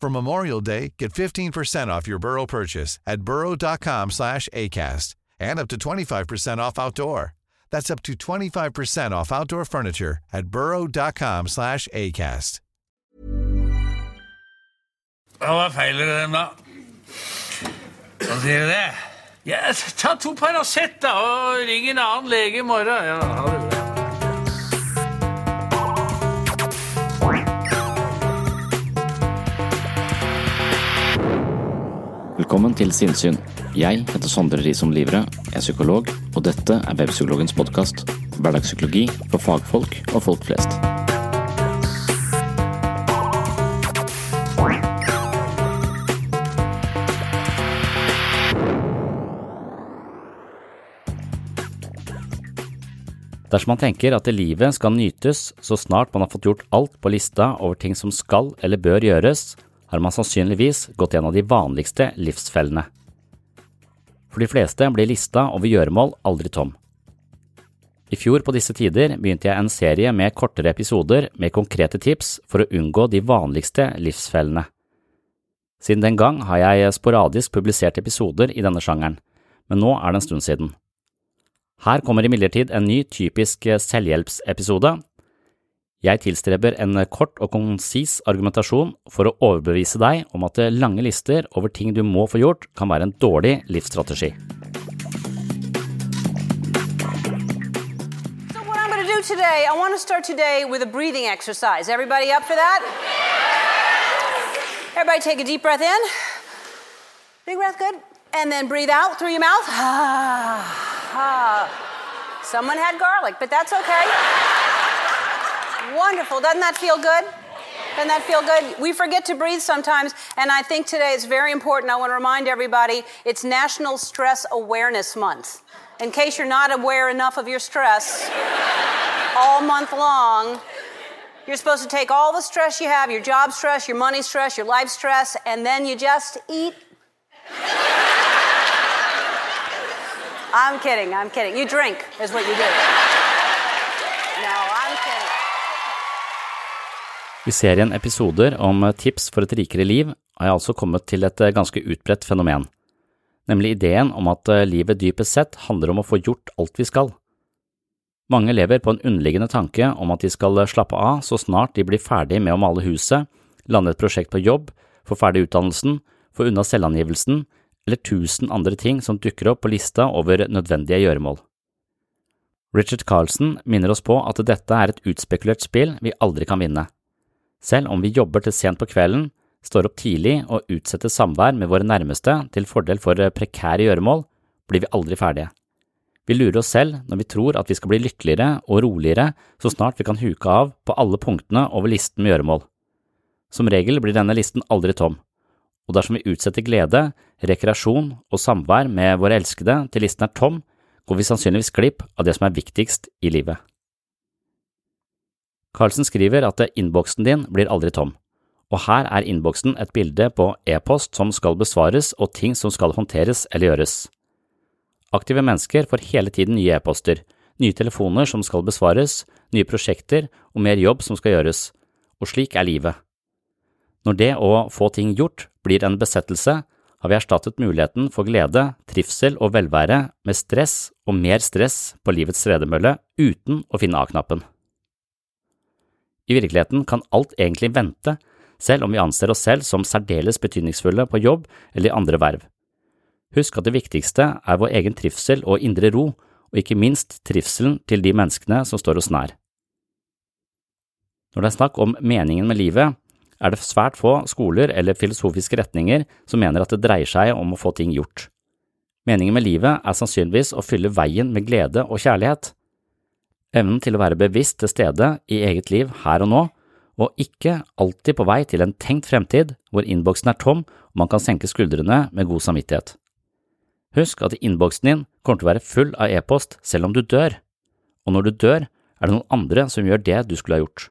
For Memorial Day, get 15% off your Burrow purchase at burrow.com slash ACAST and up to 25% off outdoor. That's up to 25% off outdoor furniture at burrow.com slash ACAST. Hva oh, feiler dem, da? Hva sier du det? Ja, ta to Paracet, da, og ring en annen lege i morgen. Ja, ha det. Velkommen til Sinnsyn. Jeg heter Sondre Risom Livre, er psykolog, og dette er Webpsykologens podkast. Hverdagspsykologi for fagfolk og folk flest. Dersom man tenker at livet skal nytes så snart man har fått gjort alt på lista over ting som skal eller bør gjøres, har man sannsynligvis gått gjennom de vanligste livsfellene. For de fleste blir lista over gjøremål aldri tom. I fjor på disse tider begynte jeg en serie med kortere episoder med konkrete tips for å unngå de vanligste livsfellene. Siden den gang har jeg sporadisk publisert episoder i denne sjangeren, men nå er det en stund siden. Her kommer imidlertid en ny typisk selvhjelpsepisode. Jeg tilstreber en kort og konsis argumentasjon for å overbevise deg om at lange lister over ting du må få gjort, kan være en dårlig livsstrategi. So what I'm going to do today, I want to start today with a breathing exercise. Everybody up for that? Everybody take a deep breath in. Big breath, good. And then breathe out through your mouth. Ah, Someone had garlic, but that's okay. Wonderful. Doesn't that feel good? Doesn't that feel good? We forget to breathe sometimes, and I think today it's very important. I want to remind everybody it's National Stress Awareness Month. In case you're not aware enough of your stress, all month long, you're supposed to take all the stress you have your job stress, your money stress, your life stress and then you just eat. I'm kidding, I'm kidding. You drink, is what you do. I serien episoder om tips for et rikere liv har jeg altså kommet til et ganske utbredt fenomen, nemlig ideen om at livet dypest sett handler om å få gjort alt vi skal. Mange lever på en underliggende tanke om at de skal slappe av så snart de blir ferdig med å male huset, lande et prosjekt på jobb, få ferdig utdannelsen, få unna selvangivelsen eller tusen andre ting som dukker opp på lista over nødvendige gjøremål. Richard Carlson minner oss på at dette er et utspekulert spill vi aldri kan vinne. Selv om vi jobber til sent på kvelden, står opp tidlig og utsetter samvær med våre nærmeste til fordel for prekære gjøremål, blir vi aldri ferdige. Vi lurer oss selv når vi tror at vi skal bli lykkeligere og roligere så snart vi kan huke av på alle punktene over listen med gjøremål. Som regel blir denne listen aldri tom, og dersom vi utsetter glede, rekreasjon og samvær med våre elskede til listen er tom, går vi sannsynligvis glipp av det som er viktigst i livet. Carlsen skriver at innboksen din blir aldri tom, og her er innboksen et bilde på e-post som skal besvares og ting som skal håndteres eller gjøres. Aktive mennesker får hele tiden nye e-poster, nye telefoner som skal besvares, nye prosjekter og mer jobb som skal gjøres, og slik er livet. Når det å få ting gjort blir en besettelse, har vi erstattet muligheten for glede, trivsel og velvære med stress og mer stress på livets tredemølle uten å finne A-knappen. I virkeligheten kan alt egentlig vente, selv om vi anser oss selv som særdeles betydningsfulle på jobb eller i andre verv. Husk at det viktigste er vår egen trivsel og indre ro, og ikke minst trivselen til de menneskene som står oss nær. Når det er snakk om meningen med livet, er det svært få skoler eller filosofiske retninger som mener at det dreier seg om å få ting gjort. Meningen med livet er sannsynligvis å fylle veien med glede og kjærlighet. Evnen til å være bevisst til stede i eget liv her og nå, og ikke alltid på vei til en tenkt fremtid hvor innboksen er tom og man kan senke skuldrene med god samvittighet. Husk at innboksen din kommer til å være full av e-post selv om du dør, og når du dør, er det noen andre som gjør det du skulle ha gjort.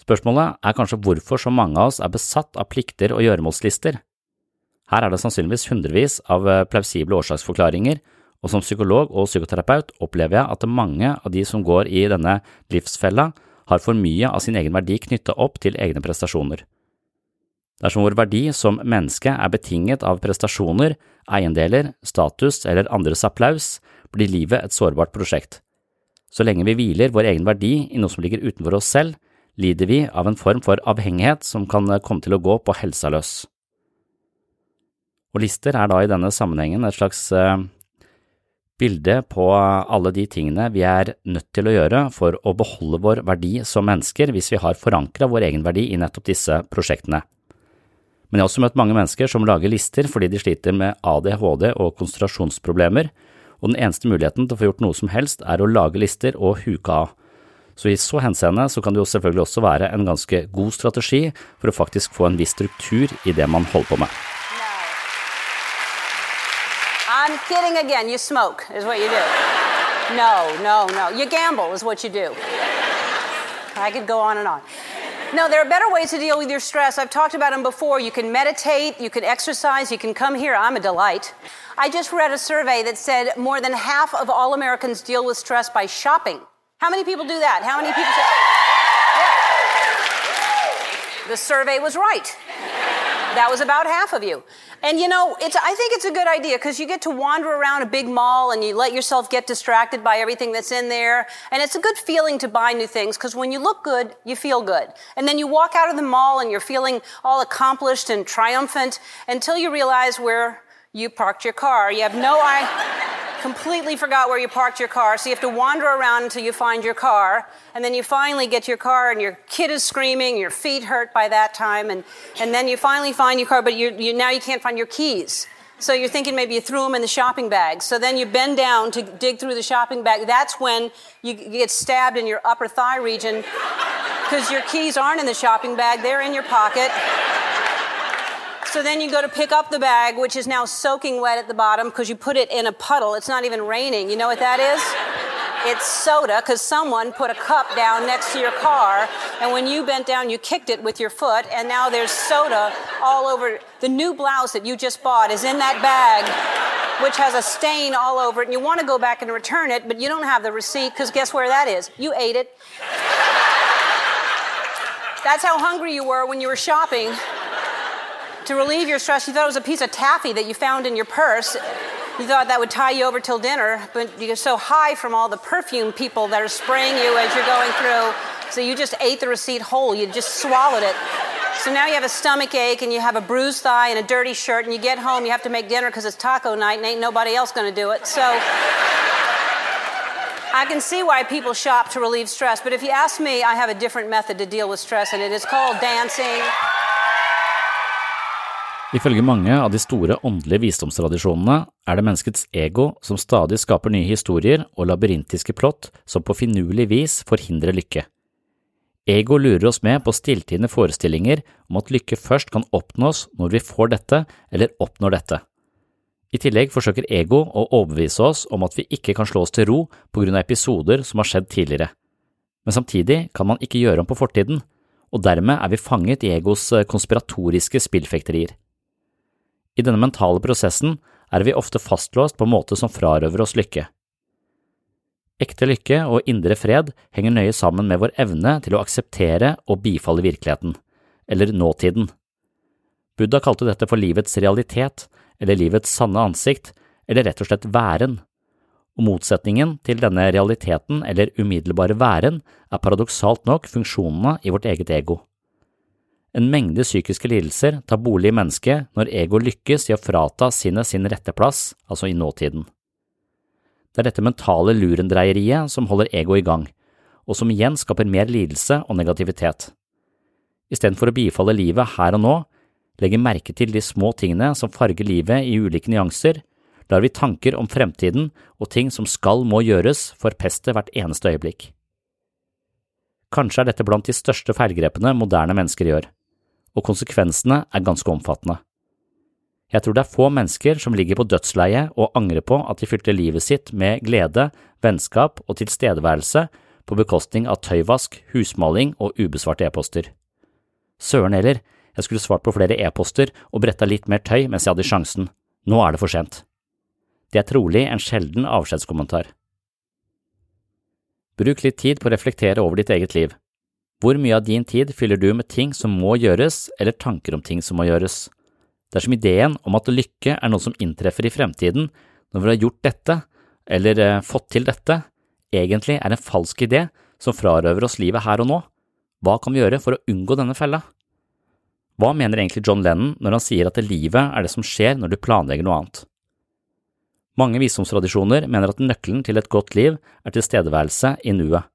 Spørsmålet er kanskje hvorfor så mange av oss er besatt av plikter og gjøremålslister. Her er det sannsynligvis hundrevis av eh, plausible årsaksforklaringer, og som psykolog og psykoterapeut opplever jeg at mange av de som går i denne livsfella, har for mye av sin egen verdi knyttet opp til egne prestasjoner. Dersom vår verdi som menneske er betinget av prestasjoner, eiendeler, status eller andres applaus, blir livet et sårbart prosjekt. Så lenge vi hviler vår egen verdi i noe som ligger utenfor oss selv, lider vi av en form for avhengighet som kan komme til å gå på helsa løs. Og lister er da i denne sammenhengen et slags eh, bilde på alle de tingene vi er nødt til å gjøre for å beholde vår verdi som mennesker hvis vi har forankra vår egen verdi i nettopp disse prosjektene. Men jeg har også møtt mange mennesker som lager lister fordi de sliter med ADHD og konsentrasjonsproblemer, og den eneste muligheten til å få gjort noe som helst er å lage lister og huke av. Så i så henseende så kan det jo selvfølgelig også være en ganske god strategi for å faktisk få en viss struktur i det man holder på med. I'm kidding again. You smoke, is what you do. No, no, no. You gamble, is what you do. I could go on and on. No, there are better ways to deal with your stress. I've talked about them before. You can meditate, you can exercise, you can come here. I'm a delight. I just read a survey that said more than half of all Americans deal with stress by shopping. How many people do that? How many people say, oh, yeah. The survey was right. That was about half of you. And you know, it's, I think it's a good idea because you get to wander around a big mall and you let yourself get distracted by everything that's in there. And it's a good feeling to buy new things because when you look good, you feel good. And then you walk out of the mall and you're feeling all accomplished and triumphant until you realize where you parked your car. You have no idea completely forgot where you parked your car, so you have to wander around until you find your car, and then you finally get your car, and your kid is screaming, your feet hurt by that time, and, and then you finally find your car, but you, you, now you can't find your keys. So you're thinking maybe you threw them in the shopping bag. So then you bend down to dig through the shopping bag. That's when you get stabbed in your upper thigh region because your keys aren't in the shopping bag, they're in your pocket. So then you go to pick up the bag, which is now soaking wet at the bottom because you put it in a puddle. It's not even raining. You know what that is? It's soda because someone put a cup down next to your car, and when you bent down, you kicked it with your foot, and now there's soda all over. The new blouse that you just bought is in that bag, which has a stain all over it, and you want to go back and return it, but you don't have the receipt because guess where that is? You ate it. That's how hungry you were when you were shopping. To relieve your stress, you thought it was a piece of taffy that you found in your purse. You thought that would tie you over till dinner, but you're so high from all the perfume people that are spraying you as you're going through. So you just ate the receipt whole. You just swallowed it. So now you have a stomach ache and you have a bruised thigh and a dirty shirt, and you get home, you have to make dinner because it's taco night and ain't nobody else going to do it. So I can see why people shop to relieve stress, but if you ask me, I have a different method to deal with stress, and it is called dancing. Ifølge mange av de store åndelige visdomstradisjonene er det menneskets ego som stadig skaper nye historier og labyrintiske plott som på finurlig vis forhindrer lykke. Ego lurer oss med på stilltiende forestillinger om at lykke først kan oppnås når vi får dette eller oppnår dette. I tillegg forsøker ego å overbevise oss om at vi ikke kan slå oss til ro på grunn av episoder som har skjedd tidligere. Men samtidig kan man ikke gjøre om på fortiden, og dermed er vi fanget i egos konspiratoriske spillfekterier. I denne mentale prosessen er vi ofte fastlåst på en måte som frarøver oss lykke. Ekte lykke og indre fred henger nøye sammen med vår evne til å akseptere og bifalle virkeligheten, eller nåtiden. Buddha kalte dette for livets realitet, eller livets sanne ansikt, eller rett og slett væren, og motsetningen til denne realiteten eller umiddelbare væren er paradoksalt nok funksjonene i vårt eget ego. En mengde psykiske lidelser tar bolig i mennesket når ego lykkes i å frata sinnet sin rette plass, altså i nåtiden. Det er dette mentale lurendreieriet som holder ego i gang, og som igjen skaper mer lidelse og negativitet. Istedenfor å bifalle livet her og nå, legge merke til de små tingene som farger livet i ulike nyanser, lar vi tanker om fremtiden og ting som skal må gjøres, forpeste hvert eneste øyeblikk. Kanskje er dette blant de største feilgrepene moderne mennesker gjør og konsekvensene er ganske omfattende. Jeg tror det er få mennesker som ligger på dødsleiet og angrer på at de fylte livet sitt med glede, vennskap og tilstedeværelse på bekostning av tøyvask, husmaling og ubesvarte e-poster. Søren heller, jeg skulle svart på flere e-poster og bretta litt mer tøy mens jeg hadde sjansen. Nå er det for sent. Det er trolig en sjelden avskjedskommentar. Bruk litt tid på å reflektere over ditt eget liv. Hvor mye av din tid fyller du med ting som må gjøres, eller tanker om ting som må gjøres? Dersom ideen om at lykke er noe som inntreffer i fremtiden når vi har gjort dette, eller eh, fått til dette, egentlig er en falsk idé som frarøver oss livet her og nå, hva kan vi gjøre for å unngå denne fella? Hva mener egentlig John Lennon når han sier at livet er det som skjer når du planlegger noe annet? Mange visdomstradisjoner mener at nøkkelen til et godt liv er tilstedeværelse i nuet.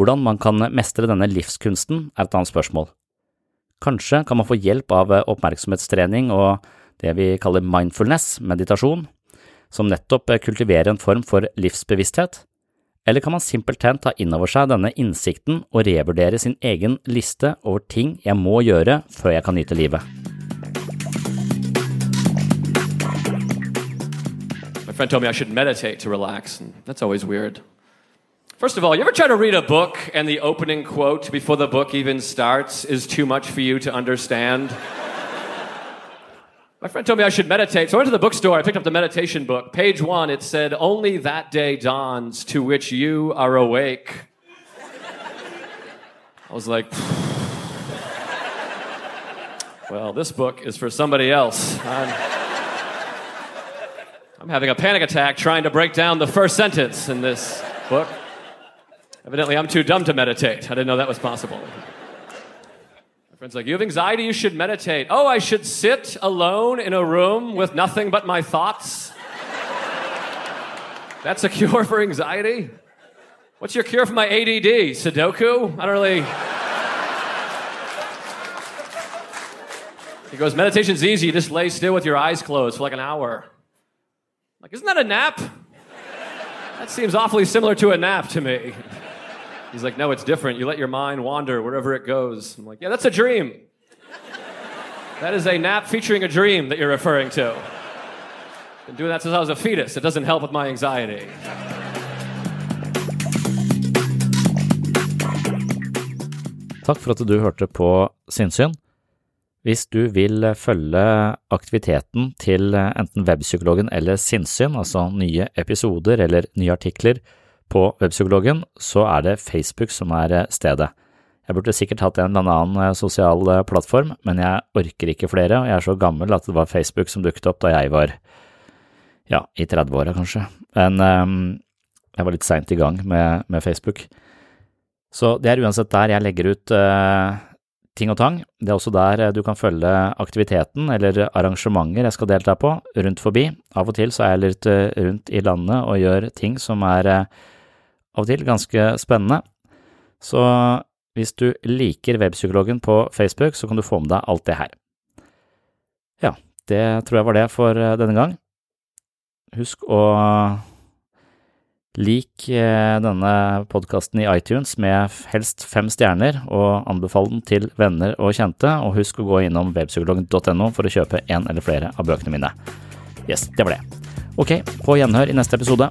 Hvordan man kan mestre denne livskunsten, er et annet spørsmål. Kanskje kan man få hjelp av oppmerksomhetstrening og det vi kaller mindfulness, meditasjon, som nettopp kultiverer en form for livsbevissthet, eller kan man simpelthen ta inn over seg denne innsikten og revurdere sin egen liste over ting jeg må gjøre før jeg kan nyte livet? My friend told me I should meditate to relax, and that's always weird. First of all, you ever try to read a book and the opening quote before the book even starts is too much for you to understand? My friend told me I should meditate, so I went to the bookstore. I picked up the meditation book. Page one, it said, Only that day dawns to which you are awake. I was like, Well, this book is for somebody else. I'm, I'm having a panic attack trying to break down the first sentence in this book. Evidently, I'm too dumb to meditate. I didn't know that was possible. My friend's like, You have anxiety, you should meditate. Oh, I should sit alone in a room with nothing but my thoughts? That's a cure for anxiety? What's your cure for my ADD? Sudoku? I don't really. He goes, Meditation's easy. You just lay still with your eyes closed for like an hour. I'm like, isn't that a nap? That seems awfully similar to a nap to me. He's like, no, it's different. You let your mind wander wherever it goes. I'm like, yeah, that's a dream. That is a nap featuring a dream that you're referring to. Been doing that since I was a fetus. It doesn't help with my anxiety. Takk for at du hørte på Sinnsyn. Hvis du vil følge aktiviteten til enten Webpsykologen eller Sinnssyn, altså nye episoder eller nye artikler på Webpsykologen, så er det Facebook som er stedet. Jeg burde sikkert hatt en eller annen sosial plattform, men jeg orker ikke flere, og jeg er så gammel at det var Facebook som dukket opp da jeg var, ja, i 30-åra kanskje. Men um, jeg var litt seint i gang med, med Facebook. Så det er uansett der jeg legger ut uh, ting og tang. Det er også der uh, du kan følge aktiviteten eller arrangementer jeg skal delta på, rundt forbi. Av og til så er jeg litt uh, rundt i landet og gjør ting som er av og til ganske spennende. Så hvis du liker Webpsykologen på Facebook, så kan du få med deg alt det her. Ja, det tror jeg var det for denne gang. Husk å Lik eh, denne podkasten i iTunes med helst fem stjerner, og anbefal den til venner og kjente, og husk å gå innom webpsykologen.no for å kjøpe en eller flere av bøkene mine. Yes, det var det. Ok, på gjenhør i neste episode.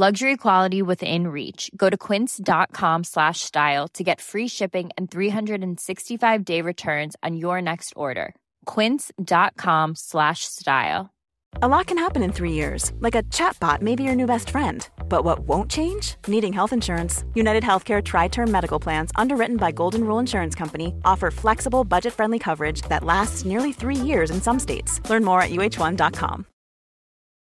Luxury quality within reach. Go to quince.com slash style to get free shipping and 365 day returns on your next order. Quince.com slash style. A lot can happen in three years, like a chatbot may be your new best friend. But what won't change? Needing health insurance. United Healthcare Tri Term Medical Plans, underwritten by Golden Rule Insurance Company, offer flexible, budget friendly coverage that lasts nearly three years in some states. Learn more at uh1.com.